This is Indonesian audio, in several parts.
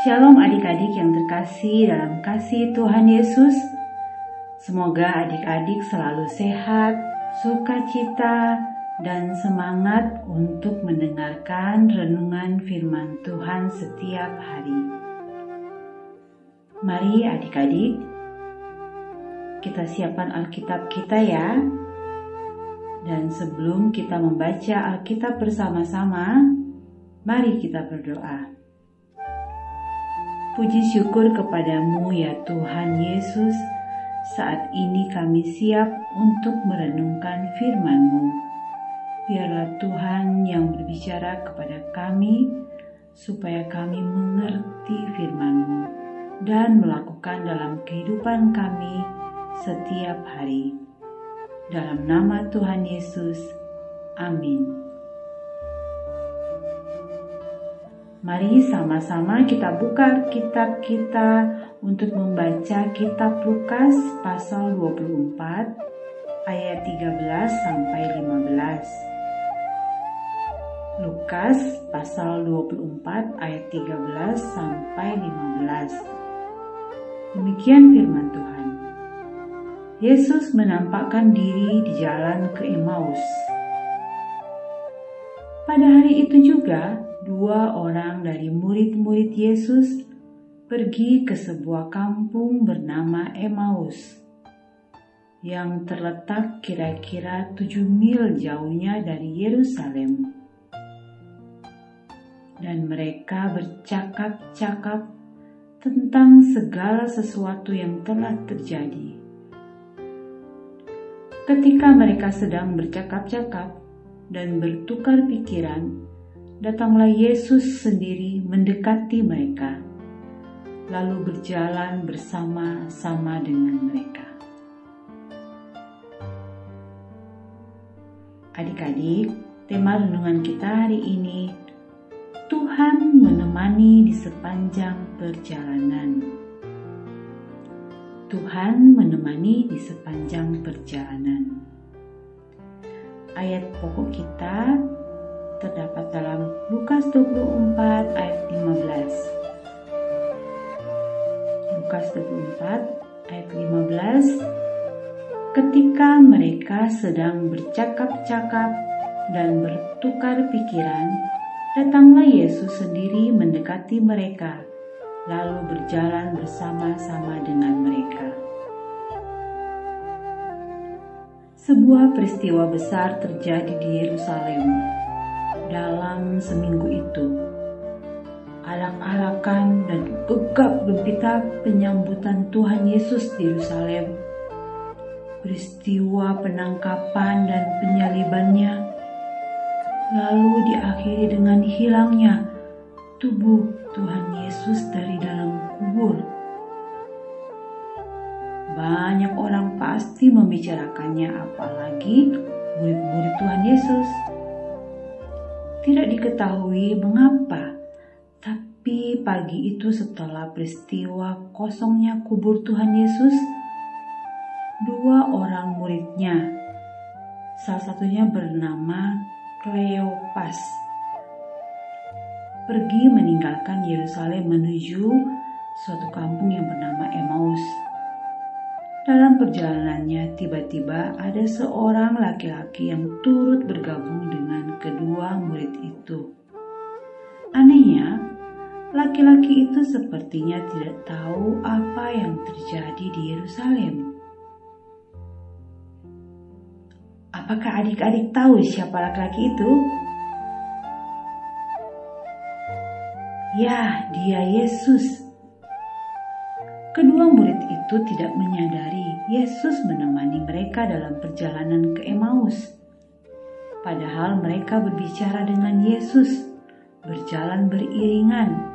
Shalom adik-adik yang terkasih dalam kasih Tuhan Yesus. Semoga adik-adik selalu sehat, sukacita, dan semangat untuk mendengarkan renungan firman Tuhan setiap hari. Mari adik-adik, kita siapkan Alkitab kita ya. Dan sebelum kita membaca Alkitab bersama-sama, mari kita berdoa. Puji syukur kepadamu ya Tuhan Yesus, saat ini kami siap untuk merenungkan firman-Mu. Biarlah Tuhan yang berbicara kepada kami, supaya kami mengerti firman-Mu dan melakukan dalam kehidupan kami setiap hari. Dalam nama Tuhan Yesus, amin. Mari sama-sama kita buka kitab kita untuk membaca kitab Lukas pasal 24 ayat 13 sampai 15. Lukas pasal 24 ayat 13 sampai 15. Demikian firman Tuhan. Yesus menampakkan diri di jalan ke Emmaus. Pada hari itu juga, dua orang dari murid-murid Yesus pergi ke sebuah kampung bernama Emmaus yang terletak kira-kira tujuh mil jauhnya dari Yerusalem. Dan mereka bercakap-cakap tentang segala sesuatu yang telah terjadi. Ketika mereka sedang bercakap-cakap dan bertukar pikiran, datanglah Yesus sendiri mendekati mereka, lalu berjalan bersama-sama dengan mereka. Adik-adik, tema renungan kita hari ini, Tuhan menemani di sepanjang perjalanan. Tuhan menemani di sepanjang perjalanan. Ayat pokok kita terdapat dalam Lukas 24 ayat 15. Lukas 24 ayat 15 Ketika mereka sedang bercakap-cakap dan bertukar pikiran, datanglah Yesus sendiri mendekati mereka, lalu berjalan bersama-sama dengan mereka. Sebuah peristiwa besar terjadi di Yerusalem dalam seminggu itu. Arak-arakan dan gegap gempita penyambutan Tuhan Yesus di Yerusalem. Peristiwa penangkapan dan penyalibannya lalu diakhiri dengan hilangnya tubuh Tuhan Yesus dari dalam kubur. Banyak orang pasti membicarakannya, apalagi murid-murid Tuhan Yesus. Tidak diketahui mengapa, tapi pagi itu setelah peristiwa kosongnya kubur Tuhan Yesus, dua orang muridnya, salah satunya bernama Kleopas, pergi meninggalkan Yerusalem menuju suatu kampung yang bernama Emmaus. Dalam perjalanannya, tiba-tiba ada seorang laki-laki yang turut bergabung dengan kedua murid itu. Anehnya, laki-laki itu sepertinya tidak tahu apa yang terjadi di Yerusalem. Apakah adik-adik tahu siapa laki-laki itu? Ya, dia Yesus. Kedua murid itu tidak menyadari Yesus menemani mereka dalam perjalanan ke Emmaus. Padahal mereka berbicara dengan Yesus, berjalan beriringan.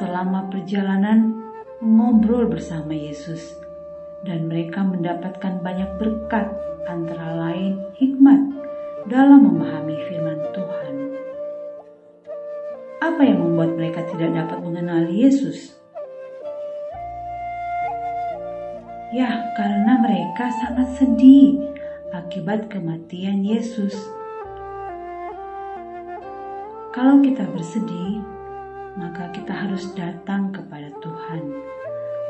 Selama perjalanan, ngobrol bersama Yesus, dan mereka mendapatkan banyak berkat, antara lain hikmat dalam memahami firman Tuhan. Apa yang membuat mereka tidak dapat mengenali Yesus? Ya, karena mereka sangat sedih akibat kematian Yesus. Kalau kita bersedih, maka kita harus datang kepada Tuhan,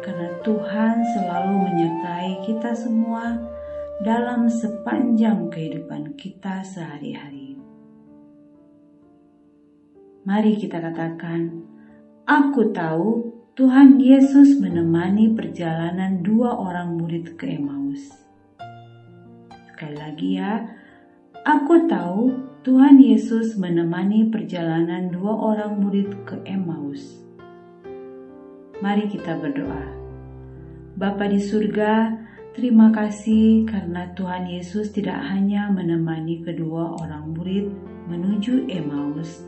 karena Tuhan selalu menyertai kita semua dalam sepanjang kehidupan kita sehari-hari. Mari kita katakan, "Aku tahu Tuhan Yesus menemani perjalanan dua orang murid ke Emmaus." Sekali lagi, ya, aku tahu Tuhan Yesus menemani perjalanan dua orang murid ke Emmaus. Mari kita berdoa. Bapa di surga, terima kasih karena Tuhan Yesus tidak hanya menemani kedua orang murid menuju Emmaus,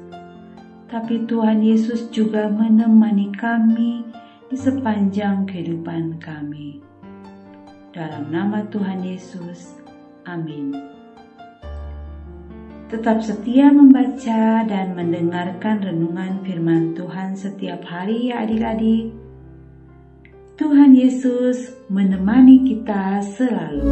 tapi Tuhan Yesus juga menemani kami di sepanjang kehidupan kami. Dalam nama Tuhan Yesus, amin. Tetap setia membaca dan mendengarkan renungan firman Tuhan setiap hari ya adik-adik. Tuhan Yesus menemani kita selalu.